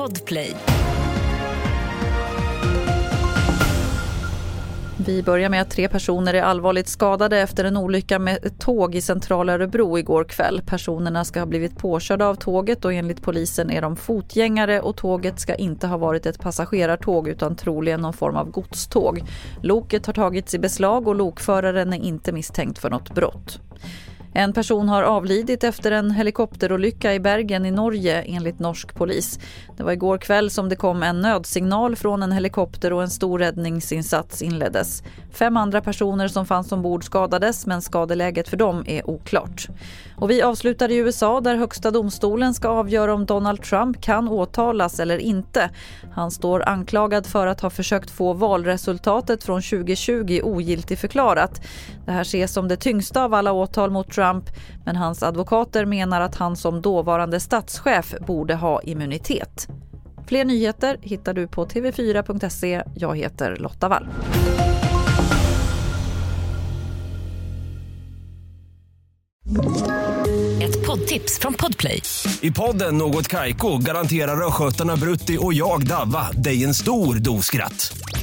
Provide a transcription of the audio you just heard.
Podplay. Vi börjar med att tre personer är allvarligt skadade efter en olycka med ett tåg i centrala Örebro igår kväll. Personerna ska ha blivit påkörda av tåget och enligt polisen är de fotgängare och tåget ska inte ha varit ett passagerartåg utan troligen någon form av godståg. Loket har tagits i beslag och lokföraren är inte misstänkt för något brott. En person har avlidit efter en helikopterolycka i Bergen i Norge enligt norsk polis. Det var igår kväll som det kom en nödsignal från en helikopter och en stor räddningsinsats inleddes. Fem andra personer som fanns ombord skadades men skadeläget för dem är oklart. Och vi avslutar i USA där högsta domstolen ska avgöra om Donald Trump kan åtalas eller inte. Han står anklagad för att ha försökt få valresultatet från 2020 ogiltigförklarat. Det här ses som det tyngsta av alla åtal mot Trump men hans advokater menar att han som dåvarande statschef borde ha immunitet. Fler nyheter hittar du på tv4.se. Jag heter Lotta Wall. Ett poddtips från Podplay. I podden Något Kaiko garanterar östgötarna Brutti och jag, Davva, dig en stor dos skratt.